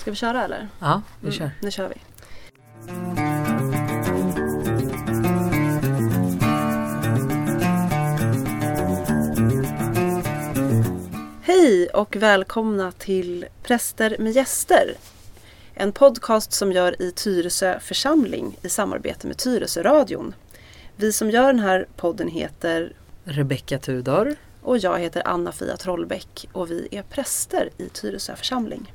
Ska vi köra eller? Ja, vi kör. Nu kör vi. Hej och välkomna till Präster med gäster. En podcast som gör i Tyresö församling i samarbete med Tyresö-radion. Vi som gör den här podden heter Rebecka Tudor. och jag heter Anna-Fia Trollbäck och vi är präster i Tyresö församling.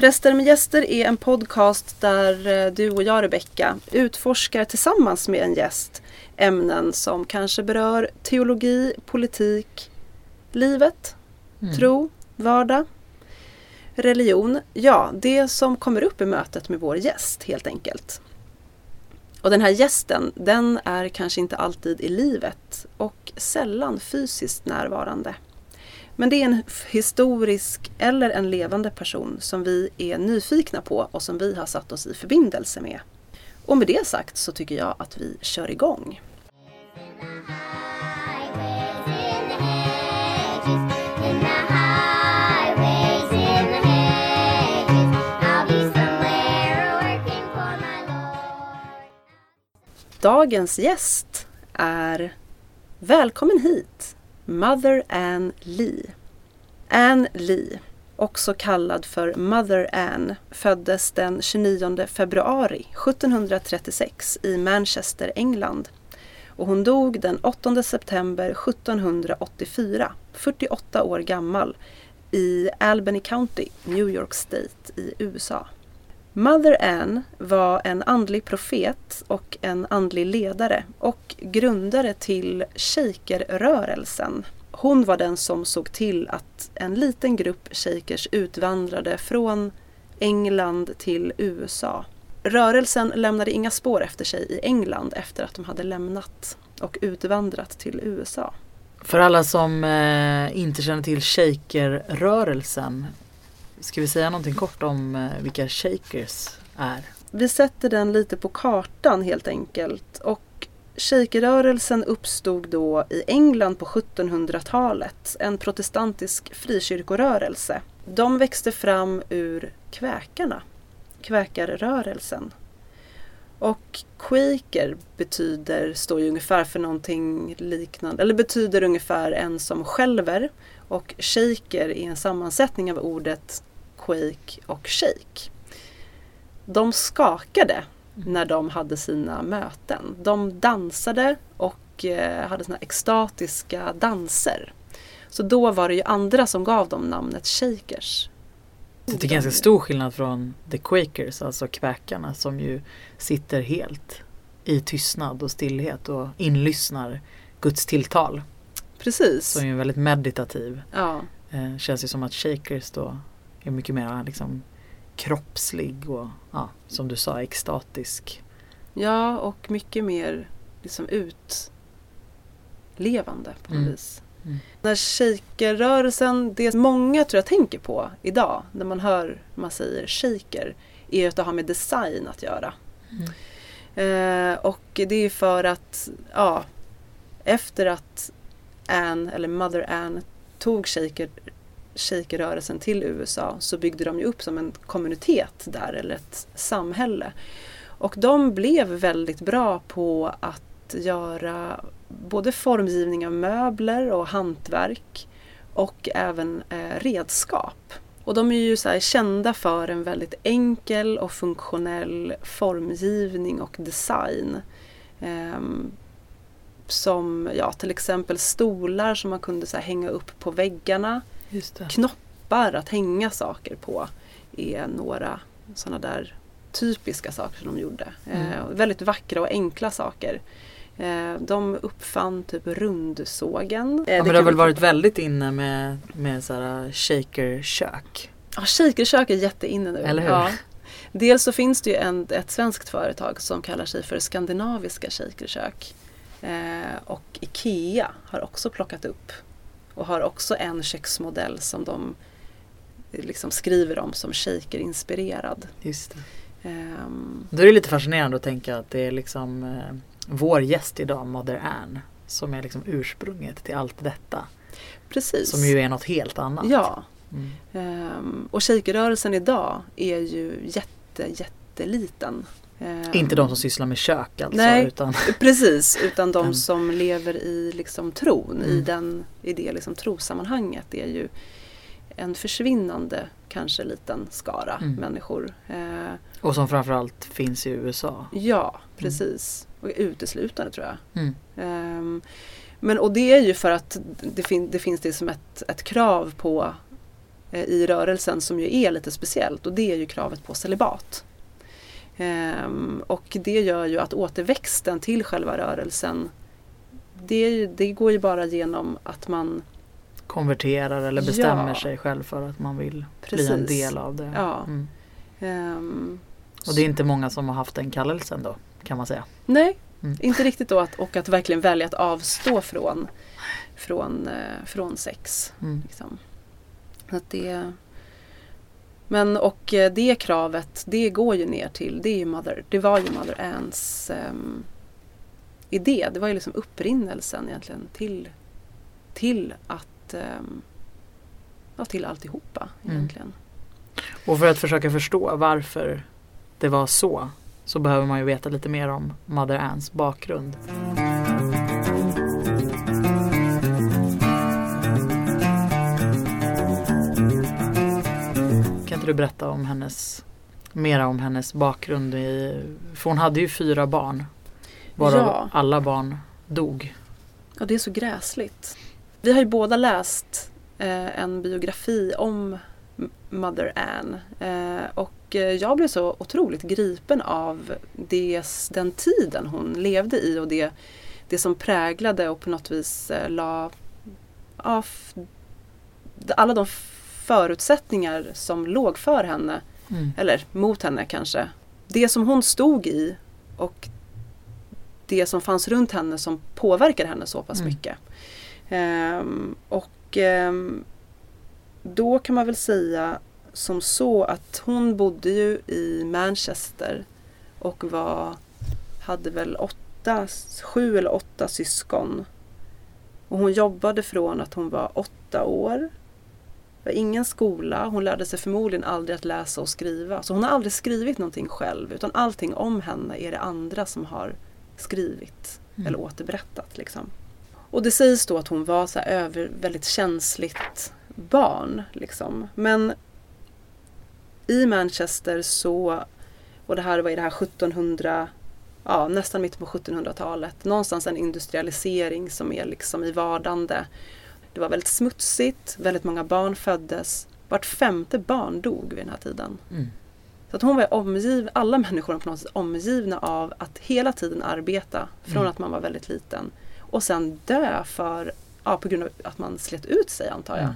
Präster med gäster är en podcast där eh, du och jag Rebecka utforskar tillsammans med en gäst ämnen som kanske berör teologi, politik, livet, Mm. tro, vardag, religion. Ja, det som kommer upp i mötet med vår gäst helt enkelt. Och den här gästen, den är kanske inte alltid i livet och sällan fysiskt närvarande. Men det är en historisk eller en levande person som vi är nyfikna på och som vi har satt oss i förbindelse med. Och med det sagt så tycker jag att vi kör igång. Dagens gäst är Välkommen hit, Mother Ann Lee. Ann Lee, också kallad för Mother Ann, föddes den 29 februari 1736 i Manchester, England. Och hon dog den 8 september 1784, 48 år gammal, i Albany County, New York State i USA. Mother Ann var en andlig profet och en andlig ledare och grundare till shakerrörelsen. Hon var den som såg till att en liten grupp shakers utvandrade från England till USA. Rörelsen lämnade inga spår efter sig i England efter att de hade lämnat och utvandrat till USA. För alla som eh, inte känner till shakerrörelsen. Ska vi säga någonting kort om eh, vilka shakers är? Vi sätter den lite på kartan helt enkelt. Och shakerrörelsen uppstod då i England på 1700-talet. En protestantisk frikyrkorörelse. De växte fram ur kväkarna, kväkarrörelsen. Och quaker betyder, står ju ungefär för någonting liknande, eller betyder ungefär en som skälver. Och shaker är en sammansättning av ordet quake och shake de skakade när de hade sina möten. De dansade och eh, hade såna extatiska danser. Så då var det ju andra som gav dem namnet shakers. Det är ganska stor skillnad från the Quakers, alltså kväkarna som ju sitter helt i tystnad och stillhet och inlyssnar Guds tilltal. Precis. Som är väldigt meditativ. Ja, Eh, känns ju som att shakers då är mycket mer liksom kroppslig och ja, som du sa extatisk. ja, och mycket mer liksom utlevande på något Mm. vis. Mm. När shakerrörelsen, det många tror jag tänker på idag när man hör man säger shaker, är att det har med design att göra. Mm. Eh, och det är för att, ja, efter att Anne, eller Mother Anne, tog shaker, shejkrörelsen till USA så byggde de ju upp som en kommunitet där, eller ett samhälle. Och de blev väldigt bra på att göra både formgivning av möbler och hantverk och även eh, redskap. Och de är ju så här kända för en väldigt enkel och funktionell formgivning och design. Ehm, som ja, till exempel stolar som man kunde så här hänga upp på väggarna. Just det. Knoppar att hänga saker på är några sådana där typiska saker som de gjorde. Mm. Eh, väldigt vackra och enkla saker. Eh, de uppfann typ rundsågen. Eh, Ja, men det har väl varit väldigt inne med, med så här shakerkök. Ja, shakerkök är jätteinne nu. Eller hur? Ja. Dels så finns det ju en, ett svenskt företag som kallar sig för Skandinaviska shakerkök. Eh, och IKEA har också plockat upp och har också en köksmodell som de eh, liksom skriver om som shaker-inspirerad. Just det. Ehm, Då är det lite fascinerande att tänka att det är liksom eh, vår gäst idag, Mother Anne, som är liksom ursprunget till allt detta. precis. Som ju är något helt annat. Ja, Mm. Ehm, och shakerrörelsen idag är ju jätte, jätteliten. Ehm, Inte de som sysslar med kök alltså. Nej. Utan, Precis, utan de Mm. som lever i liksom tron, i, Mm. den, i det liksom trosammanhanget. Det är ju en försvinnande, kanske liten skara Mm. människor. Eh, och som framförallt finns i USA. ja, precis. Och uteslutande tror jag. Mm. Ehm, men och det är ju för att det, fin- det finns det som ett, ett krav på eh, i rörelsen som ju är lite speciellt och det är ju kravet på celibat. Ehm, och det gör ju att återväxten till själva rörelsen det, det går ju bara genom att man Konverterar eller bestämmer Ja. sig själv för att man vill bli en Precis. del av det. Ja. Mm. ehm, Och det är inte många som har haft den kallelsen då kan man säga. Nej, Mm. inte riktigt då att, och att verkligen välja att avstå från, från, eh, från sex. Mm. Liksom. Att det, men och eh, det kravet, det går ju ner till, det, är ju mother, det var ju Mother Anns ehm, idé. Det var ju liksom upprinnelsen egentligen till, till att ehm, ja, till alltihopa Mm. egentligen. Och för att försöka förstå varför det var så så behöver man ju veta lite mer om Mother Anns bakgrund. Du berätta om hennes mera om hennes bakgrund? I, för hon hade ju fyra barn. Varav Ja. alla barn dog. Ja, det är så gräsligt. Vi har ju båda läst eh, en biografi om Mother Anne. Eh, och eh, jag blev så otroligt gripen av des, den tiden hon levde i och det, det som präglade och på något vis eh, la ja, alla de förutsättningar som låg för henne, Mm. eller mot henne kanske. Det som hon stod i och det som fanns runt henne som påverkade henne så pass Mm. mycket. Ehm, och ehm, då kan man väl säga som så att hon bodde ju i Manchester och var, hade väl åtta, sju eller åtta syskon. Och hon jobbade från att hon var åtta år. Det var ingen skola, hon lärde sig förmodligen aldrig att läsa och skriva. Så hon har aldrig skrivit någonting själv utan allting om henne är det andra som har skrivit Mm. eller återberättat. Liksom. Och det sägs då att hon var så över väldigt känsligt barn. Liksom. Men i Manchester så, och det här var i det här 1700, ja nästan mitt på 1700-talet, någonstans en industrialisering som är liksom i vardande. Det var väldigt smutsigt, väldigt många barn föddes. Vart femte barn dog vid den här tiden. Mm. Så att hon var omgiv, alla människor var på något sätt omgivna av att hela tiden arbeta från Mm. att man var väldigt liten. Och sen dö för, ja, på grund av att man slet ut sig antar jag.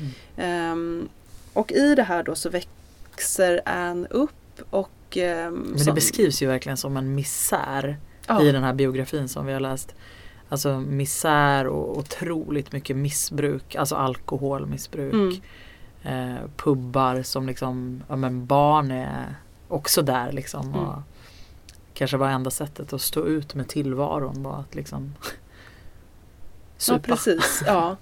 Mm. Ehm, och i det här då så växer Anne upp och... ehm, Men det som- beskrivs ju verkligen som en misär ja, i den här biografin som vi har läst. Alltså misär och otroligt mycket missbruk, alltså alkoholmissbruk. Mm. Eh, pubbar som liksom, ja men barn är också där liksom. Mm. Och kanske var enda sättet att stå ut med tillvaron var att liksom ja, supa. precis. Ja.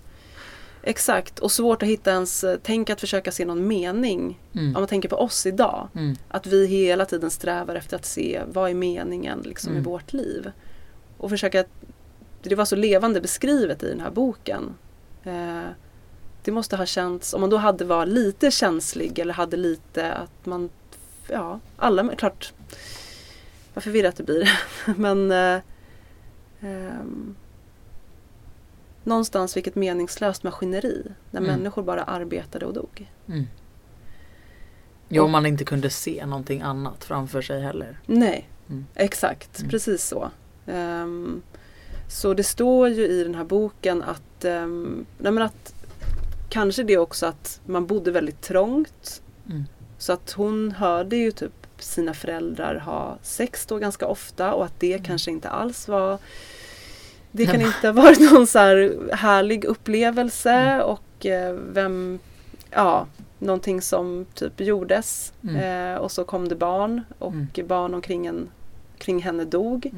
Exakt, och svårt att hitta ens, eh, tänk att försöka se någon mening. Mm. Om man tänker på oss idag. Mm. Att vi hela tiden strävar efter att se vad är meningen liksom, Mm. i vårt liv. Och försöka, det var så levande beskrivet i den här boken. Eh, det måste ha känts, om man då hade var lite känslig eller hade lite att man, ja, alla, klart, vad förvirrat det blir. Men eh, ehm, någonstans vilket meningslöst maskineri när Mm. människor bara arbetade och dog. Mm. Ja, om man inte kunde se någonting annat framför sig heller. Nej, Mm. exakt. Mm. Precis så. Ehm, så det står ju i den här boken att, men att kanske det också att man bodde väldigt trångt. Mm. Så att hon hörde ju typ sina föräldrar ha sex då ganska ofta och att det Mm. kanske inte alls var det kan inte ha varit någon så här härlig upplevelse Mm. och eh, vem, ja, någonting som typ gjordes Mm. eh, och så kom det barn och Mm. barn omkring en, kring henne dog.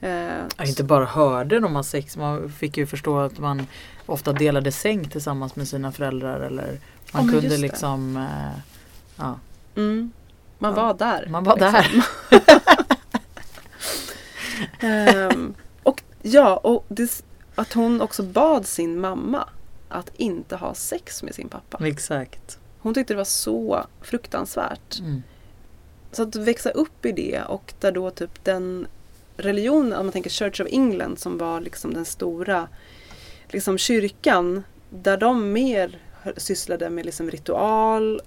Eh, Ja, inte bara hörde de ha sex, man fick ju förstå att man ofta delade säng tillsammans med sina föräldrar eller man men kunde liksom eh, ja, mm, man Ja. var där. Man var liksom. Ehm, och ja, och det, att hon också bad sin mamma att inte ha sex med sin pappa. Exakt. Hon tyckte det var så fruktansvärt. Mm. Så att växa upp i det och där då typ den religionen, om man tänker Church of England som var liksom den stora liksom kyrkan, där de mer sysslade med liksom ritual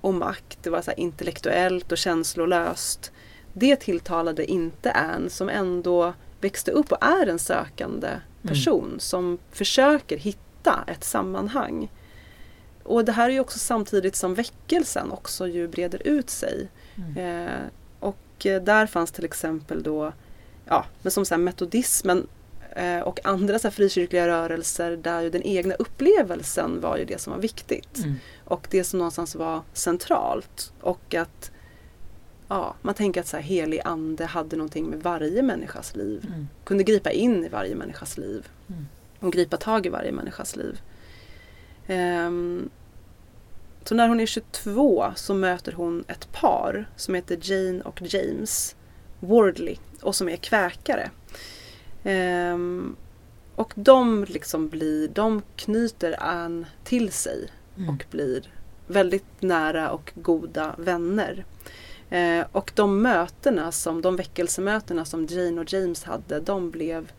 och makt. Det var så intellektuellt och känslolöst. Det tilltalade inte Anne som ändå växte upp och är en sökande person som försöker hitta ett sammanhang. Och det här är ju också samtidigt som väckelsen också ju breder ut sig. Mm. Eh, och eh, där fanns till exempel då, ja, men som så här metodismen eh, och andra så här frikyrkliga rörelser där ju den egna upplevelsen var ju det som var viktigt. Mm. Och det som någonstans var centralt. Och att ja, man tänker att så här, helig ande hade någonting med varje människas liv. Mm. Kunde gripa in i varje människas liv. Mm. Och gripa tag i varje människas liv. Ehm, så när hon är 22 så möter hon ett par som heter Jane och James Wardley och som är kväkare. Ehm, och de liksom blir, de knyter Anne till sig Mm. och blir väldigt nära och goda vänner. Eh, och de mötena som, de väckelsemötena som Jane och James hade, de blev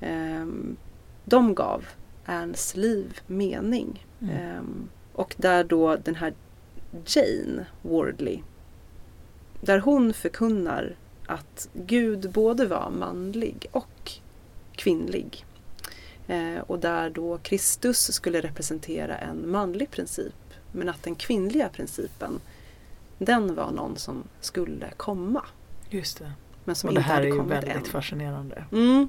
ehm, de gav Annes liv mening. Mm. Ehm, och där då den här Jane Wardley, där hon förkunnar att Gud både var manlig och kvinnlig. Eh, och där då Kristus skulle representera en manlig princip. Men att den kvinnliga principen, den var någon som skulle komma. Just det. Men som Och det inte här är hade ju kommit väldigt än. fascinerande. Mm,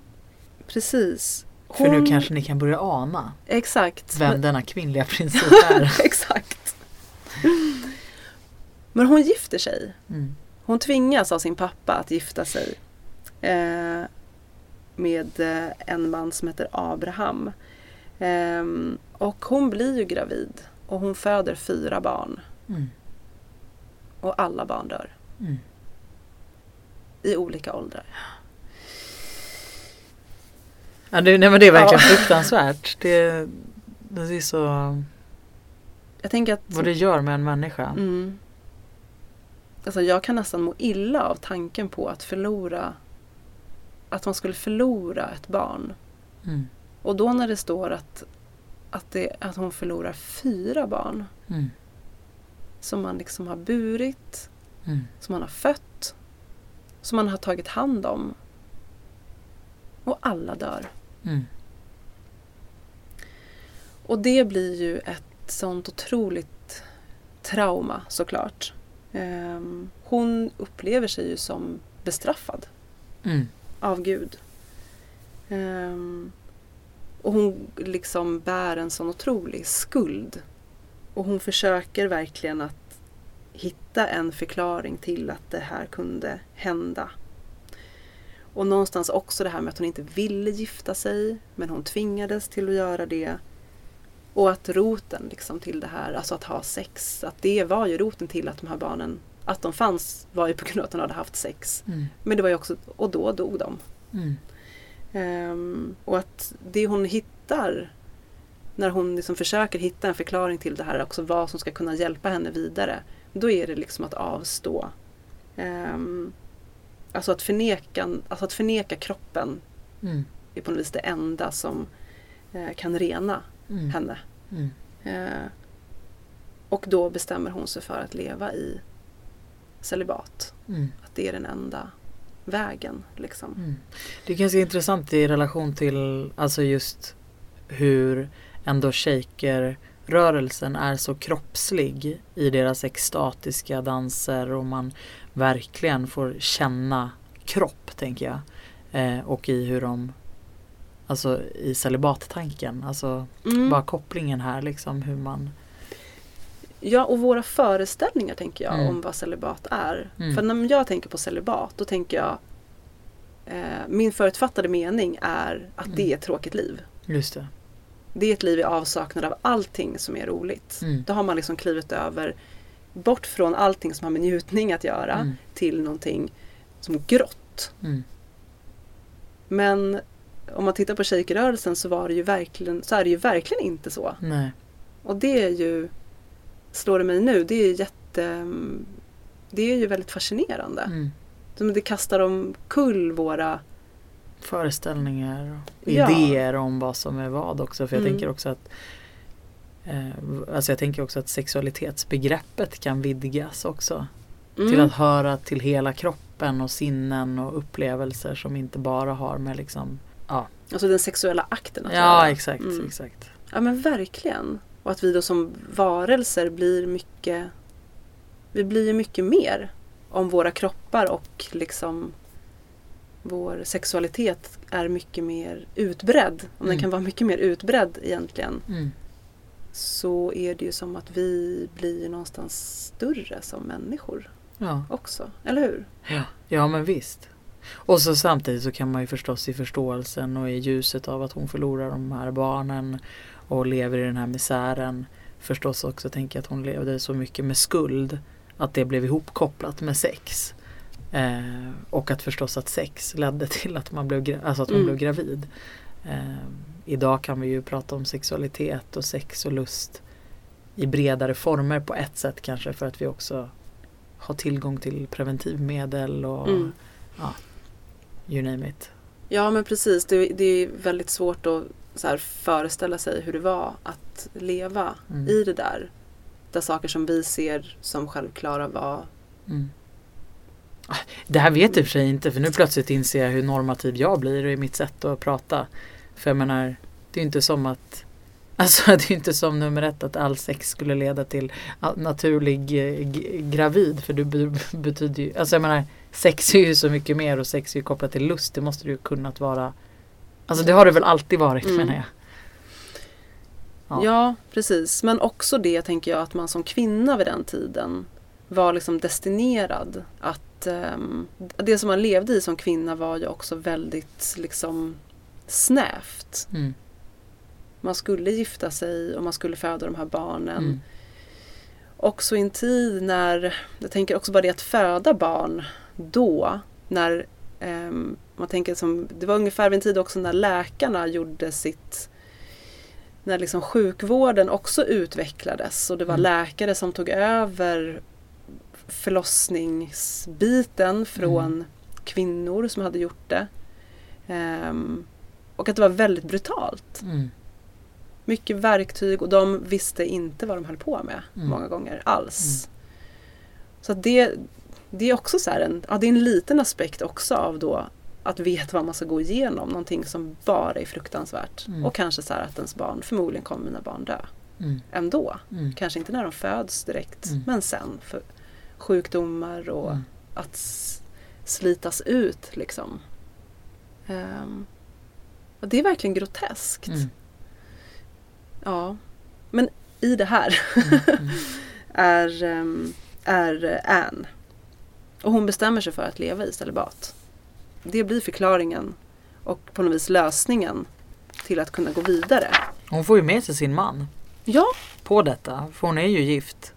precis. För nu kanske ni kan börja ana Exakt. vem Men- denna kvinnliga princip är. Exakt. Men hon gifter sig. Mm. Hon tvingas av sin pappa att gifta sig eh, med eh, en man som heter Abraham. Ehm, och hon blir ju gravid och hon föder fyra barn Mm. och alla barn dör Mm. i olika åldrar. Ja, det, nej men det är verkligen Ja. fruktansvärt. Det, det är så Jag tänker att vad det gör med en människa. Mm. Alltså jag kan nästan må illa av tanken på att förlora att man skulle förlora ett barn. Mm. Och då när det står att, att, det, att hon förlorar fyra barn Mm. som man liksom har burit, Mm. som man har fött, som man har tagit hand om. Och alla dör. Mm. Och det blir ju ett sånt otroligt trauma såklart. Ehm, hon upplever sig ju som bestraffad Mm. av Gud. Ehm, och hon liksom bär en sån otrolig skuld. Och hon försöker verkligen att hitta en förklaring till att det här kunde hända. Och någonstans också det här med att hon inte ville gifta sig men hon tvingades till att göra det. Och att roten liksom till det här, alltså att ha sex, att det var ju roten till att de här barnen, att de fanns var ju på grund av att hon hade haft sex. Mm. Men det var ju också, och då dog de. Mm. Ehm, och att det hon hittar när hon liksom försöker hitta en förklaring till det här, också vad som ska kunna hjälpa henne vidare. Då är det liksom att avstå. Ehm, alltså, att förneka, alltså att förneka kroppen Mm. är på något vis det enda som eh, kan rena Mm. henne. Mm. Eh, och då bestämmer hon sig för att leva i celibat. Mm. Att det är den enda vägen. Liksom. Mm. Det är ganska intressant i relation till alltså just hur ändå shaker-rörelsen är så kroppslig i deras extatiska danser och man verkligen får känna kropp tänker jag. Eh, och i hur de Alltså i celibattanken, alltså Mm. bara kopplingen här liksom hur man Ja, och våra föreställningar tänker jag Mm. om vad celibat är. Mm. För när jag tänker på celibat, då tänker jag eh, min förutfattade mening är att det är ett tråkigt liv. Just det. Det är ett liv i avsaknad av allting som är roligt. Mm. Då har man liksom klivit över bort från allting som har med njutning att göra Mm. till någonting som grått. Mm. Men om man tittar på shejkrörelsen så, var det ju verkligen, så är det ju verkligen inte så. Nej. Och det är ju, slår det mig nu, det är jätte, det är ju väldigt fascinerande. Mm. Det kastar omkull våra, Föreställningar och Ja. idéer om vad som är vad också. För jag Mm. tänker också att eh, Alltså jag tänker också att sexualitetsbegreppet kan vidgas också. mm, Till att höra till hela kroppen och sinnen och upplevelser som inte bara har med liksom Ja, alltså den sexuella akten att ja göra. exakt, Mm. exakt. Ja men verkligen. Och att vi då som varelser blir mycket Vi blir ju mycket mer om våra kroppar och liksom vår sexualitet är mycket mer utbredd. Om den Mm. kan vara mycket mer utbredd egentligen. Mm. Så är det ju som att vi blir någonstans större som människor Ja. också. Eller hur? Ja. ja men visst. Och så samtidigt så kan man ju förstås i förståelsen och i ljuset av att hon förlorar de här barnen och lever i den här misären förstås också tänka att hon levde så mycket med skuld att det blev ihopkopplat med sex. Eh, och att förstås att sex ledde till att, man blev, alltså att hon Mm. blev gravid. Eh, idag kan vi ju prata om sexualitet och sex och lust i bredare former på ett sätt kanske för att vi också har tillgång till preventivmedel och Mm. You name it. Ja men precis. Det, det är väldigt svårt att så här, föreställa sig hur det var att leva Mm. i det där. Där saker som vi ser som självklara var Mm. Ah, Det här vet och för sig inte för nu plötsligt inser jag hur normativ jag blir i mitt sätt att prata. För jag menar, det är ju inte som att Alltså det är ju inte som nummer ett att all sex skulle leda till naturlig eh, gravid. För be- betyder ju, alltså jag menar sex är ju så mycket mer och sex är ju kopplat till lust. Det måste det ju kunnat vara. Alltså det har det väl alltid varit Mm. menar jag. Ja. Ja. precis. Men också det tänker jag att man som kvinna vid den tiden var liksom destinerad att ehm, det som man levde i som kvinna var ju också väldigt liksom snävt. Mm. Man skulle gifta sig och man skulle föda de här barnen. Mm. Också i en tid när, jag tänker också bara det att föda barn då, när ehm, man tänker som, det var ungefär vid en tid också när läkarna gjorde sitt när liksom sjukvården också utvecklades och det var Mm. läkare som tog över förlossningsbiten från Mm. kvinnor som hade gjort det. Ehm, och att det var väldigt brutalt. Mm. Mycket verktyg och de visste inte vad de höll på med Mm. många gånger alls. Så att det, det är också så här en, ja, det är en liten aspekt också av då att veta vad man ska gå igenom. Någonting som bara är fruktansvärt. Mm. Och kanske så här att ens barn, förmodligen kommer mina barn dö Mm. ändå. Mm. Kanske inte när de föds direkt Mm. men sen. För sjukdomar och Mm. att slitas ut liksom. Och det är verkligen groteskt. Mm. Ja. Men i det här är, ehm, är Anne. Och hon bestämmer sig för att leva i celibat. Det blir förklaringen och på något vis lösningen till att kunna gå vidare. Hon får ju med sig sin man Ja, på detta. För hon är ju gift.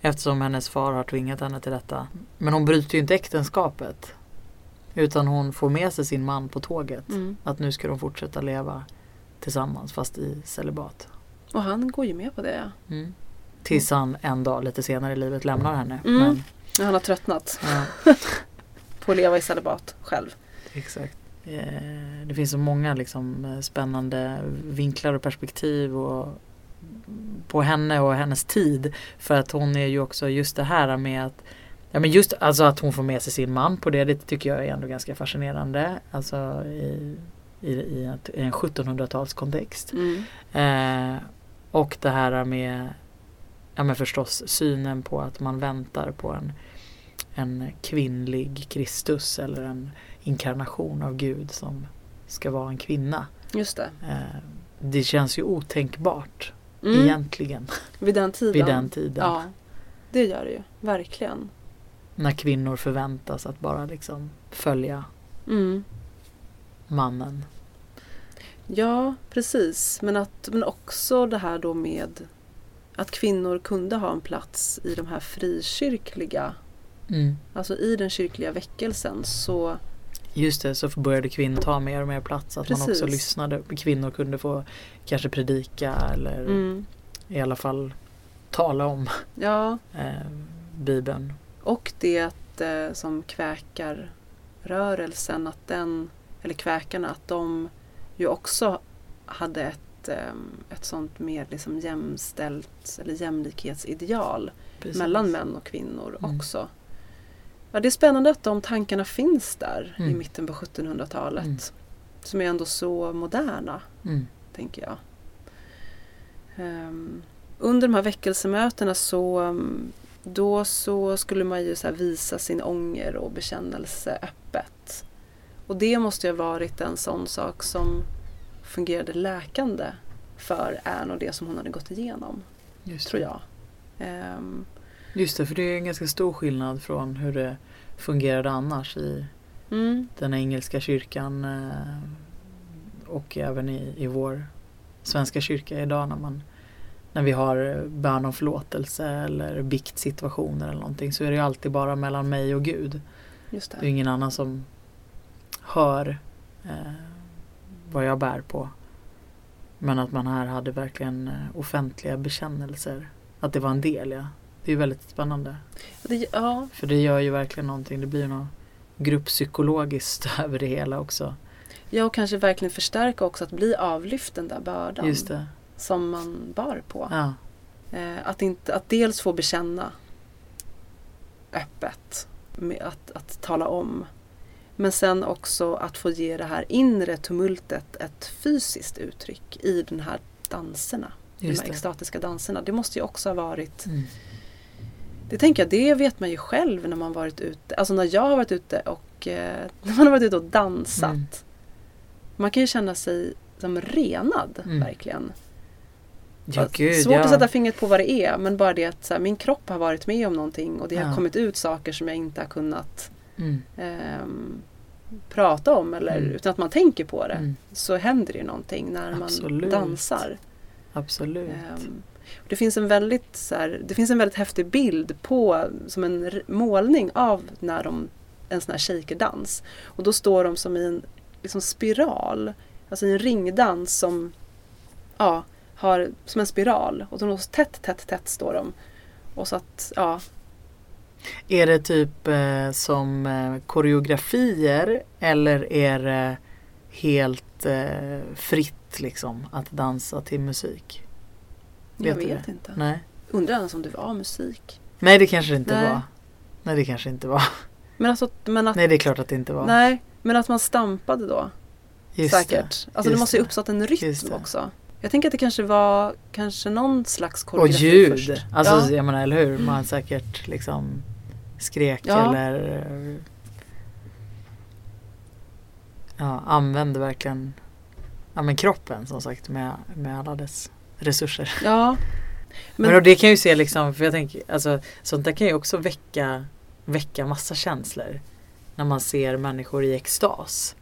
Eftersom hennes far har tvingat henne till detta. Men hon bryter ju inte äktenskapet. Utan hon får med sig sin man på tåget. mm. Att nu ska de fortsätta leva tillsammans fast i celibat. och han går ju med på det. Ja. Mm. Tills han en dag lite senare i livet lämnar henne. Mm. Men, När han har tröttnat ja, på att leva i celibat själv. exakt. Eh, Det finns så många liksom, eh, spännande vinklar och perspektiv och på henne och hennes tid. För att hon är ju också just det här med att Ja men just alltså att hon får med sig sin man på det, det tycker jag är ändå ganska fascinerande. Alltså i, i, i en 1700-talskontext. Mm. Eh, och det här med ja men förstås synen på att man väntar på en, en kvinnlig Kristus eller en inkarnation av Gud som ska vara en kvinna. Just det. Eh, det känns ju otänkbart Mm. egentligen Vid den tiden. vid den tiden. Ja, det gör det ju. Verkligen. När kvinnor förväntas att bara liksom följa Mm. mannen. Ja, precis. Men, att, men också det här då med att kvinnor kunde ha en plats i de här frikyrkliga, Mm. alltså i den kyrkliga väckelsen. Så Just det, så började kvinnor ta mer och mer plats. Att man också Precis. lyssnade. Kvinnor kunde få kanske predika eller mm, i alla fall tala om ja, eh, Bibeln. och det att eh, som kväkarrörelsen, att den, eller kväkarna, att de ju också hade ett, eh, ett sånt mer liksom jämställt eller jämlikhetsideal Precis. mellan män och kvinnor Mm. också. Ja, det är spännande att de tankarna finns där i Mm. mitten på 1700-talet. Mm. Som är ändå så moderna, Mm. tänker jag. Ehm, under de här väckelsemötena så, um, då så skulle man ju så visa sin ånger och bekännelse öppet. Och det måste ju ha varit en sån sak som fungerade läkande för Anne och det som hon hade gått igenom, Just, tror jag. Ehm, Just det, för det är en ganska stor skillnad från hur det fungerade annars i mm, den engelska kyrkan eh, och även i, i vår svenska kyrka idag när man när vi har bön om förlåtelse eller biktsituationer eller någonting så är det ju alltid bara mellan mig och Gud. just Det är det. ingen annan som hör eh, vad jag bär på. Men att man här hade verkligen eh, offentliga bekännelser. Att det var en del, ja. Det är väldigt spännande. Det, ja, För det gör ju verkligen någonting. Det blir något grupppsykologiskt över det hela också. ja, och kanske verkligen förstärka också att bli avlyft den där bördan som man bar på. Ja. Eh, att, inte, att dels få bekänna öppet, med att, att tala om. Men sen också att få ge det här inre tumultet ett fysiskt uttryck i den här danserna. de Just här det. extatiska danserna. Det måste ju också ha varit Mm. Det tänker jag, det vet man ju själv när man varit ute. Alltså när jag har varit ute och eh, när man har varit ute och dansat. Mm. Man kan ju känna sig som renad, Mm. verkligen. Ja, gud. Svårt ja. att sätta fingret på vad det är, men bara det att så här, min kropp har varit med om någonting och det har Ja. kommit ut saker som jag inte har kunnat Mm. ehm, prata om eller Mm. utan att man tänker på det. Mm. Så händer det någonting när man Absolut. dansar. Absolut. Ehm, det, finns en väldigt, så här, det finns en väldigt häftig bild på, som en målning av när de, en sån här shakerdans. Och då står de som i en liksom spiral, alltså i en ringdans som ja, har som en spiral. Och de står tätt, tätt, tätt står de. Och så att, ja, Är det typ eh, som eh, koreografier eller är det helt eh, fritt liksom att dansa till musik? Jag Vet du vet det? inte. Nej. Undrar ens om det var musik. Nej det kanske det inte Nej. var. Nej det kanske inte var. Men alltså, men att, Nej det är klart att det inte var. nej, men att man stampade då. Just säkert. Alltså det just måste ju det. uppstått en rytm det. också. Jag tänker att det kanske var kanske någon slags Och koreografi ljud. först. Alltså ja. jag menar eller hur. Man säkert liksom skrek Ja. eller ja, använde verkligen ja, men kroppen som sagt med, med alla dess resurser. ja. Men, Men, och det kan ju se liksom, för jag tänker, alltså sånt där kan ju också väcka, väcka massa känslor. När man ser människor i extas.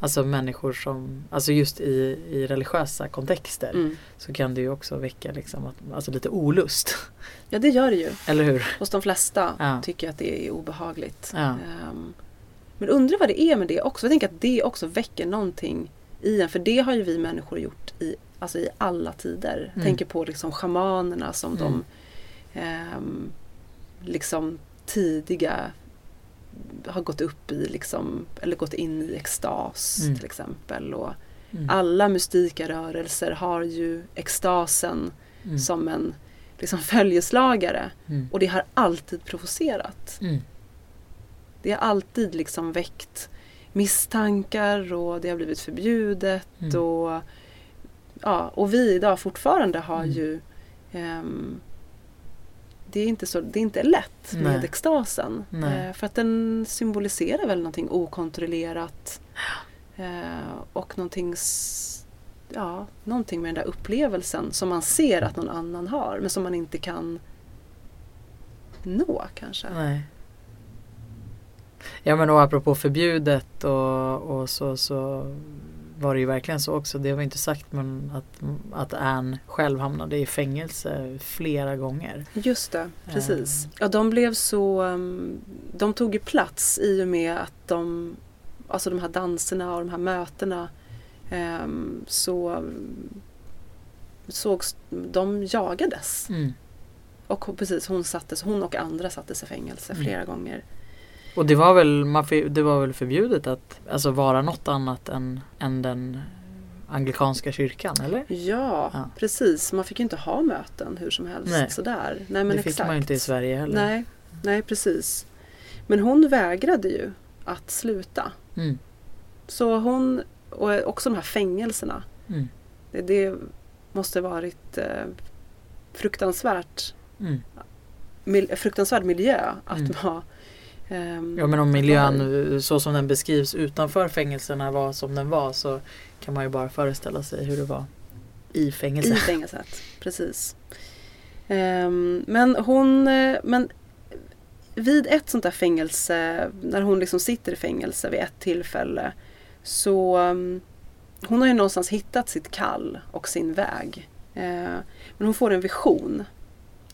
Alltså människor som, alltså just i, i religiösa kontexter mm. så kan det ju också väcka liksom, att, alltså lite olust. Ja det gör det ju. Eller hur? Hos de flesta Ja. tycker jag att det är obehagligt. Ja. Ehm, men undrar vad det är med det också. Jag tänker att det också väcker någonting i en. För det har ju vi människor gjort i, alltså i alla tider. Mm. Tänker på liksom schamanerna som Mm. de ehm, liksom tidiga har gått upp i liksom, eller gått in i extas Mm. till exempel. Och Mm. alla mystika rörelser har ju extasen Mm. som en liksom följeslagare. Mm. Och det har alltid provocerat. Mm. Det har alltid liksom väckt misstankar och det har blivit förbjudet. Mm. Och, ja, och vi idag fortfarande har Mm. ju ehm, det, är inte så, det är inte lätt med Nej. extasen. Nej. Eh, för att den symboliserar väl någonting okontrollerat. Eh, och någonting, ja, någonting med den där upplevelsen som man ser att någon annan har men som man inte kan nå kanske. Nej. Ja men och apropå förbjudet och, och så, så var det ju verkligen så också. Det var inte sagt men att, att Anne själv hamnade i fängelse flera gånger. Just det, precis. Ehm. Ja, de blev så... um, De tog ju plats i och med att de... Alltså de här danserna och de här mötena um, så sågs... De jagades. Mm. Och precis, hon sattes, hon och andra sattes i fängelse Mm. flera gånger. Och det var väl, man, det var väl förbjudet att alltså, vara något annat än, än den anglikanska kyrkan eller? Ja, Ja. precis. Man fick ju inte ha möten hur som helst. Nej. Sådär. Nej, men det fick exakt. man ju inte i Sverige heller. Nej, nej, precis. Men hon vägrade ju att sluta. Mm. Så hon, och också de här fängelserna. Mm. Det, det måste varit eh, fruktansvärt, Mm. mil, fruktansvärd miljö att Mm. vara Ja men om miljön så som den beskrivs utanför fängelserna var som den var så kan man ju bara föreställa sig hur det var i i fängelse. fängelset. Precis. Ehm, men hon, men vid ett sånt där fängelse, när hon liksom sitter i fängelse vid ett tillfälle så um, hon har ju någonstans hittat sitt kall och sin väg. Eh, men hon får en vision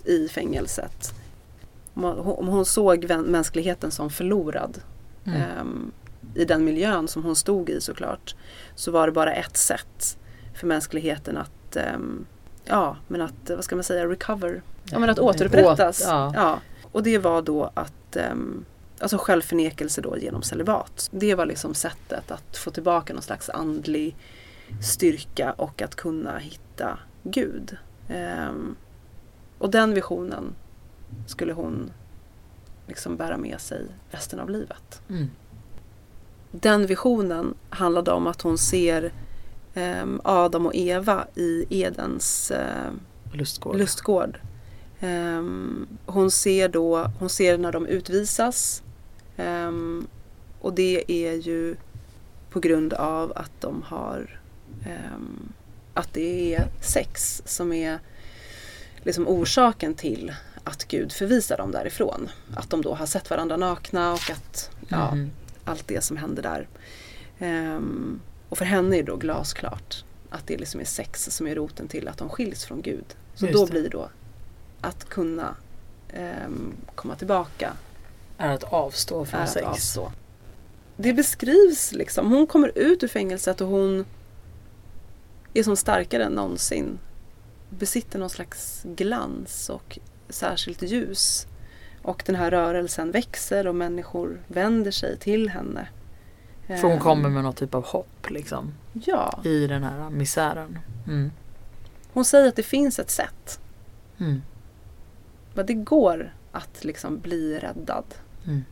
i fängelset. Om hon, såg mänskligheten som förlorad Mm. ehm, i den miljön som hon stod i såklart så var det bara ett sätt för mänskligheten att ehm, ja, men att, vad ska man säga, recover. Ja, men att återupprättas. Åt- ja. Ja. Och det var då att um, Alltså självförnekelse då genom celibat. Det var liksom sättet att få tillbaka någon slags andlig styrka och att kunna hitta Gud. Och den visionen skulle hon liksom bära med sig resten av livet. Mm. Den visionen handlade om att hon ser ehm, Adam och Eva i Edens eh, Lustgård. lustgård. Ehm, hon ser då, hon ser när de utvisas. Ehm, och det är ju på grund av att de har ehm, att det är sex som är liksom orsaken till att Gud förvisar dem därifrån. Att de då har sett varandra nakna och att ja, Mhm. allt det som händer där. Ehm, och för henne är det då glasklart att det liksom är sex som är roten till att de skiljs från Gud. Så Just då det. blir då att kunna ehm, komma tillbaka Är att avstå från att sex. avstå. Det beskrivs liksom, hon kommer ut ur fängelset och hon är som starkare än någonsin. Besitter någon slags glans och särskilt ljus. Och den här rörelsen växer och människor vänder sig till henne. För hon Ehm, kommer med något typ av hopp liksom. Ja, I den här misären. Mm. hon säger att det finns ett sätt. Mm. Men det går att liksom bli räddad. Mm.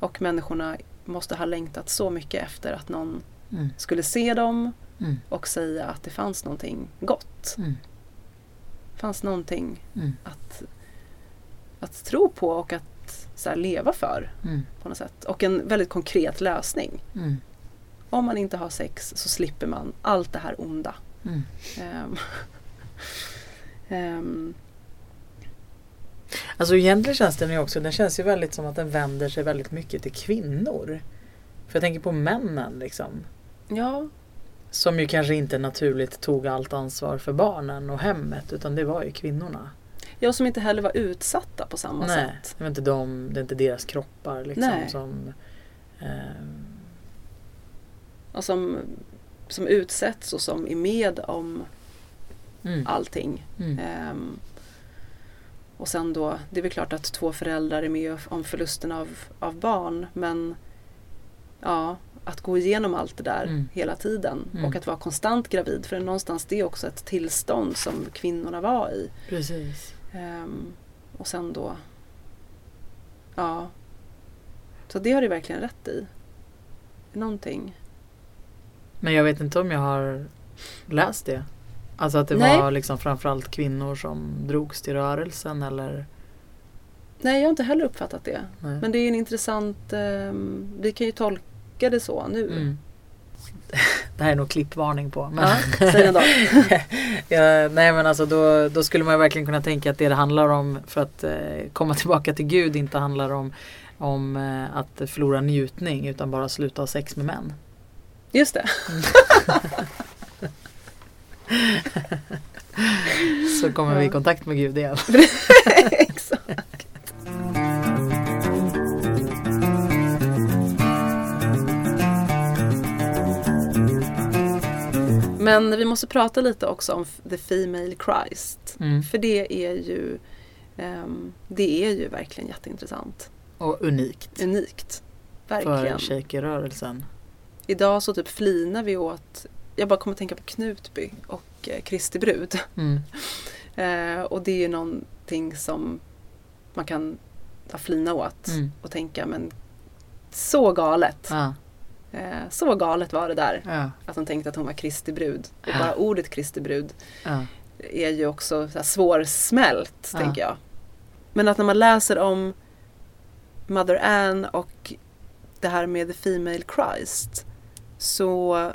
Och människorna måste ha längtat så mycket efter att någon Mm. skulle se dem Mm. och säga att det fanns någonting gott. Fanns någonting Mm. att, att tro på och att så här, leva för Mm. på något sätt. Och en väldigt konkret lösning. Mm. Om man inte har sex så slipper man allt det här onda. Ehm, ehm, Alltså egentligen känns den ju också, den känns ju väldigt som att den vänder sig väldigt mycket till kvinnor. För jag tänker på männen liksom. ja, Som ju kanske inte naturligt tog allt ansvar för barnen och hemmet utan det var ju kvinnorna. jag som inte heller var utsatta på samma Nej, sätt. det var inte de, det är inte deras kroppar liksom Nej. som ehm, Och som, som utsätts och som är med om mm, allting. mm, Ehm, och sen då, det är väl klart att två föräldrar är med om förlusten av, av barn men ja, att gå igenom allt det där Mm. hela tiden Mm. och att vara konstant gravid för någonstans det är också ett tillstånd som kvinnorna var i. Precis. Ehm, och sen då, ja, så det har du verkligen rätt i. Någonting. Men jag vet inte om jag har läst det. Alltså att det Nej. var liksom framförallt kvinnor som drogs till rörelsen eller? Nej, jag har inte heller uppfattat det. Nej. Men det är en intressant, ehm, vi kan ju tolka det så nu. Mm. Det här är nog klippvarning på. Men, Ja, säg ja, nej men alltså då, då skulle man verkligen kunna tänka att det det handlar om för att eh, komma tillbaka till Gud inte handlar om, om eh, att förlora njutning utan bara sluta ha sex med män. Just det. Så kommer vi i kontakt med Gud igen. Exakt. Men vi måste prata lite också om The Female Christ. Mm. För det är ju ehm, Det är ju verkligen jätteintressant. Och unikt Unikt. för Verkligen. shakerrörelsen. Idag så typ flinar vi åt Jag bara kommer att tänka på Knutby och eh, Kristi brud. Mm. Eh, och det är ju någonting som man kan flina åt Mm. och tänka men så galet. Ja, så galet var det där. ja, Att hon tänkte att hon var Kristi brud. Och bara ordet Kristi brud är ju också så här svårsmält, tänker jag. Men att när man läser om Mother Anne och det här med The Female Christ så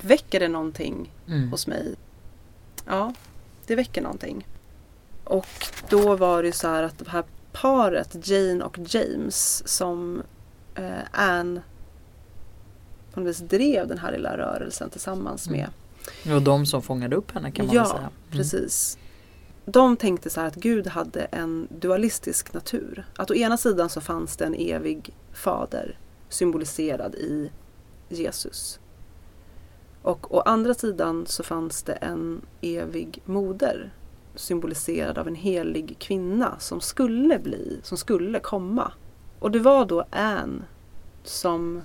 väcker det någonting Mm. hos mig. Ja, det väcker någonting. Och då var det ju så här att det här paret, Jane och James, som eh, Anne på något vis drev den här lilla rörelsen tillsammans Mm. med. Och de som fångade upp henne kan man ja, säga. Mm. precis. De tänkte så här att Gud hade en dualistisk natur. Att å ena sidan så fanns det en evig fader symboliserad i Jesus. Och å andra sidan så fanns det en evig moder symboliserad av en helig kvinna som skulle bli, som skulle komma. Och det var då Anne som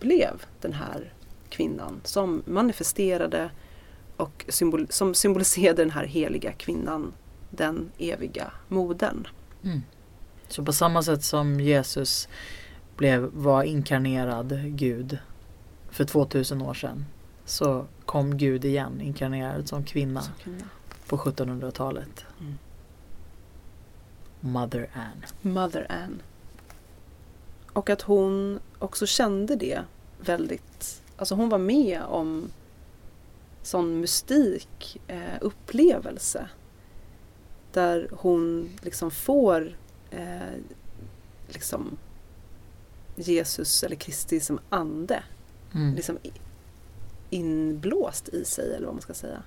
blev den här kvinnan som manifesterade och symbol, som symboliserade den här heliga kvinnan, den eviga modern. Mm. Så på samma sätt som Jesus blev, var inkarnerad Gud för 2000 år sedan så kom Gud igen inkarnerad som kvinna Som kvinna. på 1700-talet. Mm. Mother Anne. Mother Anne. Och att hon också kände det väldigt, alltså hon var med om sån mystik eh, upplevelse. Där hon liksom får eh, liksom Jesus eller Kristi som ande Mm. liksom inblåst i sig eller vad man ska säga.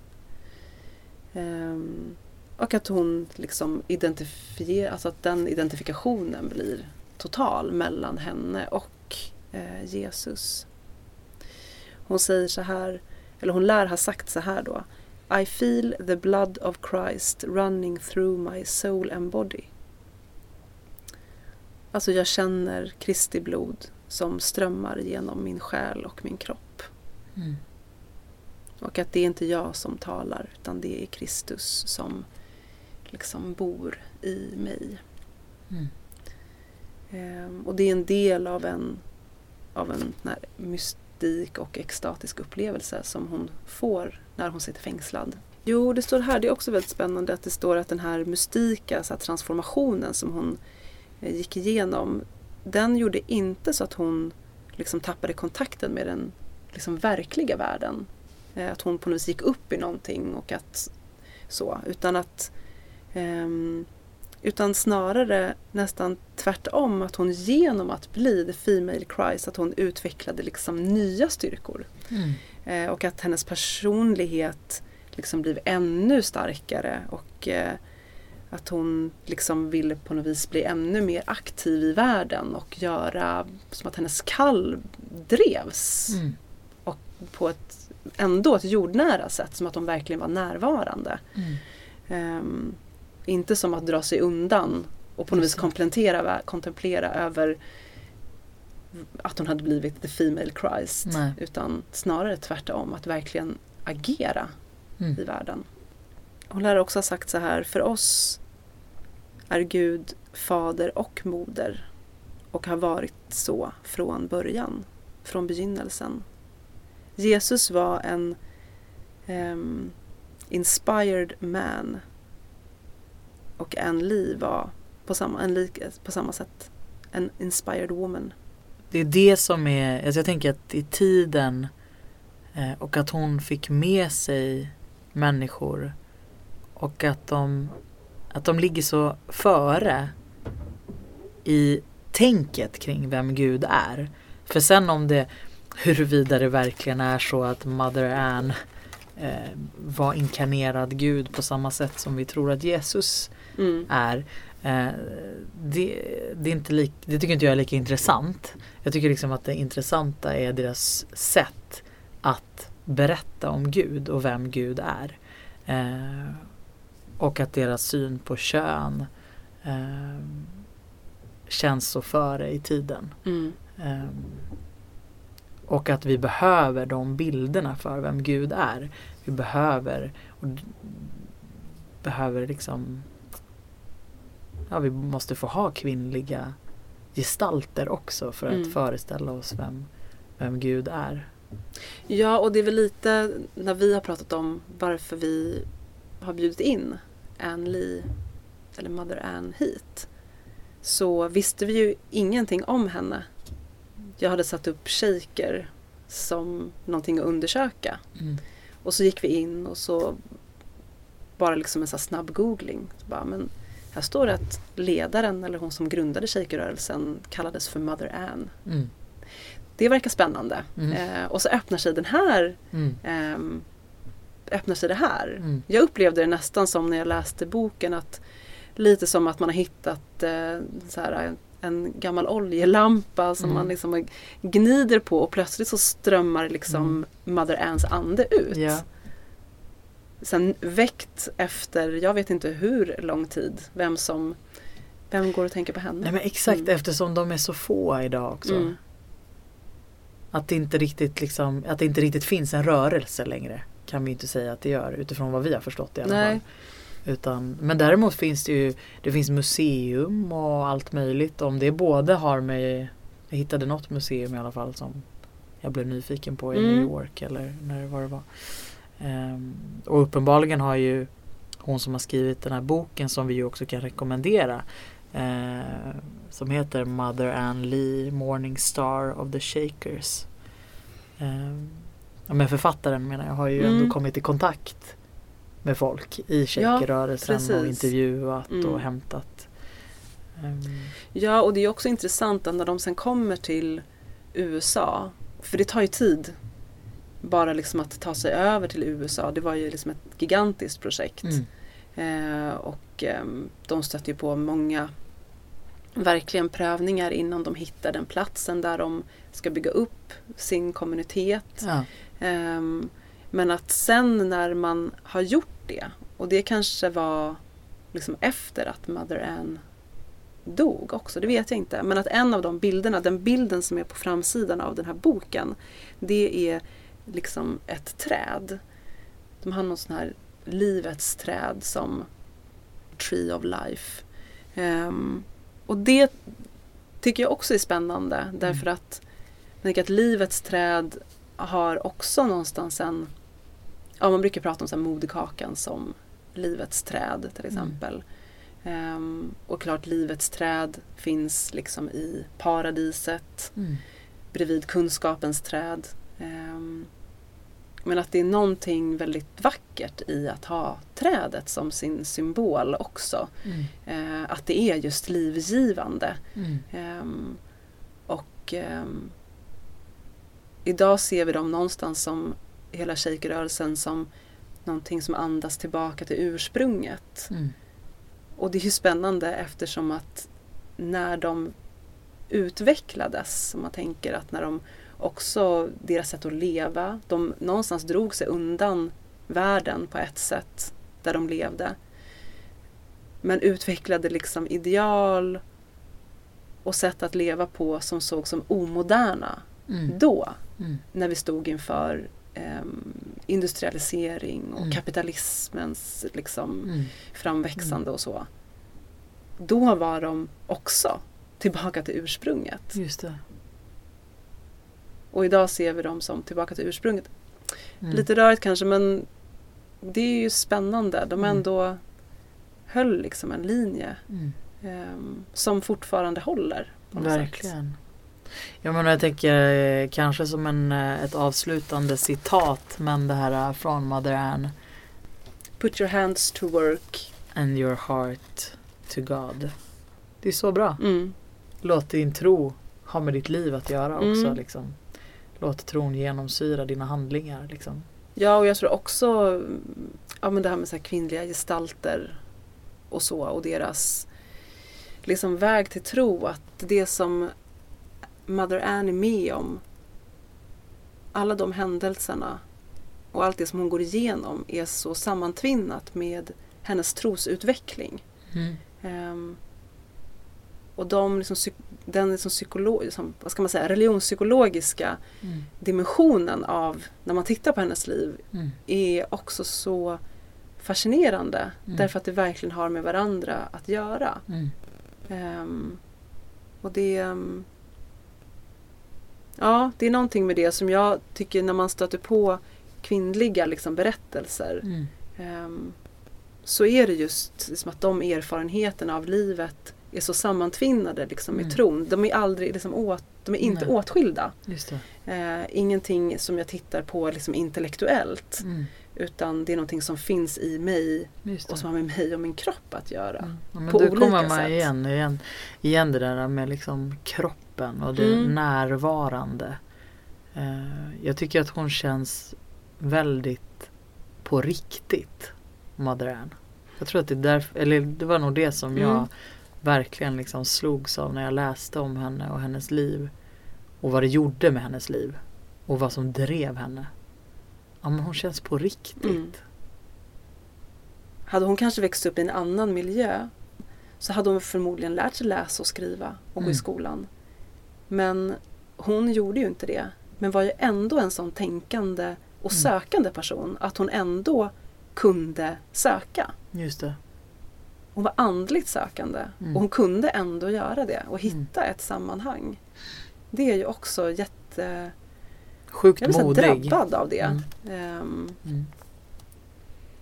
Ehm, och att hon liksom identifierar, alltså att den identifikationen blir total mellan henne och eh, Jesus. Hon säger så här, eller hon lär ha sagt så här då. I feel the blood of Christ running through my soul and body. Alltså jag känner Kristi blod som strömmar genom min själ och min kropp. Mm. Och att det är inte jag som talar utan det är Kristus som liksom bor i mig. Mm. Ehm, och det är en del av en, av en här mystik och extatisk upplevelse som hon får när hon sitter fängslad. Jo, det står här, det är också väldigt spännande att det står att den här mystika så här transformationen som hon eh, gick igenom, den gjorde inte så att hon liksom tappade kontakten med den liksom verkliga världen. Eh, att hon på något vis gick upp i någonting och att så, utan att ehm, utan snarare nästan tvärtom att hon genom att bli the female Christ att hon utvecklade liksom nya styrkor. Mm. Eh, och att hennes personlighet liksom blev ännu starkare och eh, att hon liksom ville på något vis bli ännu mer aktiv i världen och göra som att hennes kall drevs Mm. på ett ändå ett jordnära sätt som att de verkligen var närvarande. Mm. Ehm, inte som att dra sig undan och på något vis kontemplera, kontemplera över att hon hade blivit the female Christ. Nej. Utan snarare tvärtom, att verkligen agera Mm. i världen. Hon lär också ha sagt så här, för oss är Gud fader och moder och har varit så från början, från begynnelsen. Jesus var en ehm, inspired man och Ann Lee var på samma, en lik, på samma sätt en inspired woman. Det är det som är, alltså jag tänker att i tiden eh, och att hon fick med sig människor och att de, att de ligger så före i tänket kring vem Gud är. För sen om det huruvida det verkligen är så att Mother Anne eh, var inkarnerad Gud på samma sätt som vi tror att Jesus Mm. är. Eh, det, det, är inte lik, det tycker inte jag är lika intressant. Jag tycker liksom att det intressanta är deras sätt att berätta om Gud och vem Gud är. Eh, och att deras syn på kön eh, känns så före i tiden. Mm. Och att vi behöver de bilderna för vem Gud är. Vi behöver och behöver liksom Ja, vi måste få ha kvinnliga gestalter också för att Mm. föreställa oss vem, vem Gud är. Ja, och det är väl lite när vi har pratat om varför vi har bjudit in Ann Lee, eller Mother Ann hit. Så visste vi ju ingenting om henne. Jag hade satt upp shaker som någonting att undersöka. Och så gick vi in och så bara liksom en så här snabb googling. Så bara, men här står det att ledaren eller hon som grundade shakerrörelsen kallades för Mother Ann. Mm. Det verkar spännande. Mm. Eh, och så öppnar sig den här Mm. ehm, öppnar sig det här. Mm. Jag upplevde det nästan som när jag läste boken att lite som att man har hittat eh, så här, en gammal oljelampa som Mm. man liksom gnider på och plötsligt så strömmar liksom Mother Anns ande ut. Ja. Sen väckt efter, jag vet inte hur lång tid, vem som vem går och tänker på henne? Nej men exakt Mm. eftersom de är så få idag också. Mm. Att, det inte riktigt liksom, att det inte riktigt finns en rörelse längre. Kan vi inte säga att det gör utifrån vad vi har förstått i alla Nej. fall. Utan, men däremot finns det ju Det finns museum och allt möjligt. Om det både har med Jag hittade något museum i alla fall som Jag blev nyfiken på i Mm. New York eller när var det var. Ehm, och uppenbarligen har ju Hon som har skrivit den här boken som vi ju också kan rekommendera eh, Som heter Mother Ann Lee Morning Star of the Shakers. Ehm, ja, men författaren menar jag har ju Mm. ändå kommit i kontakt med folk i shakerrörelsen och precis. intervjuat Mm. och hämtat. Ehm, Ja, och det är också intressant när de sen kommer till USA, för det tar ju tid bara liksom att ta sig över till USA. Det var ju liksom ett gigantiskt projekt. mm, Eh, och ehm, de stötte ju på många verkligen prövningar innan de hittar den platsen där de ska bygga upp sin kommunitet. ja, Ehm, men att sen när man har gjort det, och det kanske var liksom efter att Mother Ann dog också, det vet jag inte. Men att en av de bilderna, den bilden som är på framsidan av den här boken, det är liksom ett träd. De har någon sån här livets träd som Tree of Life. Ehm, och det tycker jag också är spännande därför att jag tänker att livets träd har också någonstans en Ja, man brukar prata om så här moderkakan som livets träd till exempel. Ehm, och klart livets träd finns liksom i paradiset mm, bredvid kunskapens träd. Ehm, men att det är någonting väldigt vackert i att ha trädet som sin symbol också. mm, Eh, att det är just livgivande. mm, Ehm, och ehm, idag ser vi dem någonstans som hela shakerrörelsen som någonting som andas tillbaka till ursprunget. mm, Och det är ju spännande eftersom att när de utvecklades, om man tänker att när de också, deras sätt att leva, de någonstans drog sig undan världen på ett sätt där de levde. Men utvecklade liksom ideal och sätt att leva på som såg som omoderna mm, då, mm, när vi stod inför ehm, industrialisering och Mm. kapitalismens liksom, mm. framväxande och så. Då var de också tillbaka till ursprunget. Och idag ser vi dem som tillbaka till ursprunget. Mm. Lite rörigt kanske men det är ju spännande. De Mm. ändå höll liksom en linje Mm. ehm, som fortfarande håller. Verkligen. Ja men jag tänker eh, kanske som en, eh, ett avslutande citat men det här eh, från Mother Ann. Put your hands to work. And your heart to God. Det är så bra. Mm. Låt din tro ha med ditt liv att göra också. Mm. Liksom. Låt tron genomsyra dina handlingar. Liksom. Ja, och jag tror också mm, ja, men det här med så här kvinnliga gestalter och så och deras liksom väg till tro. Att det som Mother Ann är med om, alla de händelserna och allt det som hon går igenom är så sammantvinnat med hennes trosutveckling. Ehm, och de liksom, den liksom psykolo- liksom, vad ska man säga, religionspsykologiska Mm. dimensionen av när man tittar på hennes liv Mm. är också så fascinerande Mm. därför att det verkligen har med varandra att göra. Ehm, och det ehm, Ja, det är någonting med det som jag tycker när man stöter på kvinnliga liksom, berättelser ehm, så är det just liksom att de erfarenheterna av livet är så sammantvinnade liksom, Mm. tron. De är aldrig liksom, åt, de är inte Nej. åtskilda. Eh, ingenting som jag tittar på liksom, intellektuellt Mm. utan det är någonting som finns i mig och som har med mig och min kropp att göra. Mm. Ja, men på då olika kommer man sätt. igen, igen, igen det där med liksom kroppen och det Mm. närvarande. Eh, jag tycker att hon känns väldigt på riktigt, Ann. Jag tror att det är därför, eller det var nog det som jag Mm. Verkligen liksom slogs av när jag läste om henne och hennes liv. Och vad det gjorde med hennes liv. Och vad som drev henne. Ja men hon känns på riktigt. Mm. Hade hon kanske växt upp i en annan miljö så hade hon förmodligen lärt sig läsa och skriva och gå Mm. i skolan. Men hon gjorde ju inte det. Men var ju ändå en sån tänkande och Mm. sökande person att hon ändå kunde söka. Just det. Hon var andligt sökande Mm. och hon kunde ändå göra det och hitta ett sammanhang. Det är ju också jätte... Sjukt Jag blev så här modig. drabbad av det. Mm. Mm.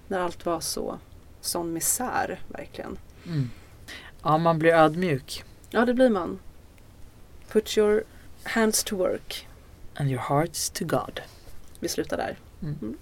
när allt var så sån misär verkligen. Mm. Ja man blir ödmjuk. Ja, det blir man. Put your hands to work. And your hearts to God. Vi slutar där. Mm. Mm.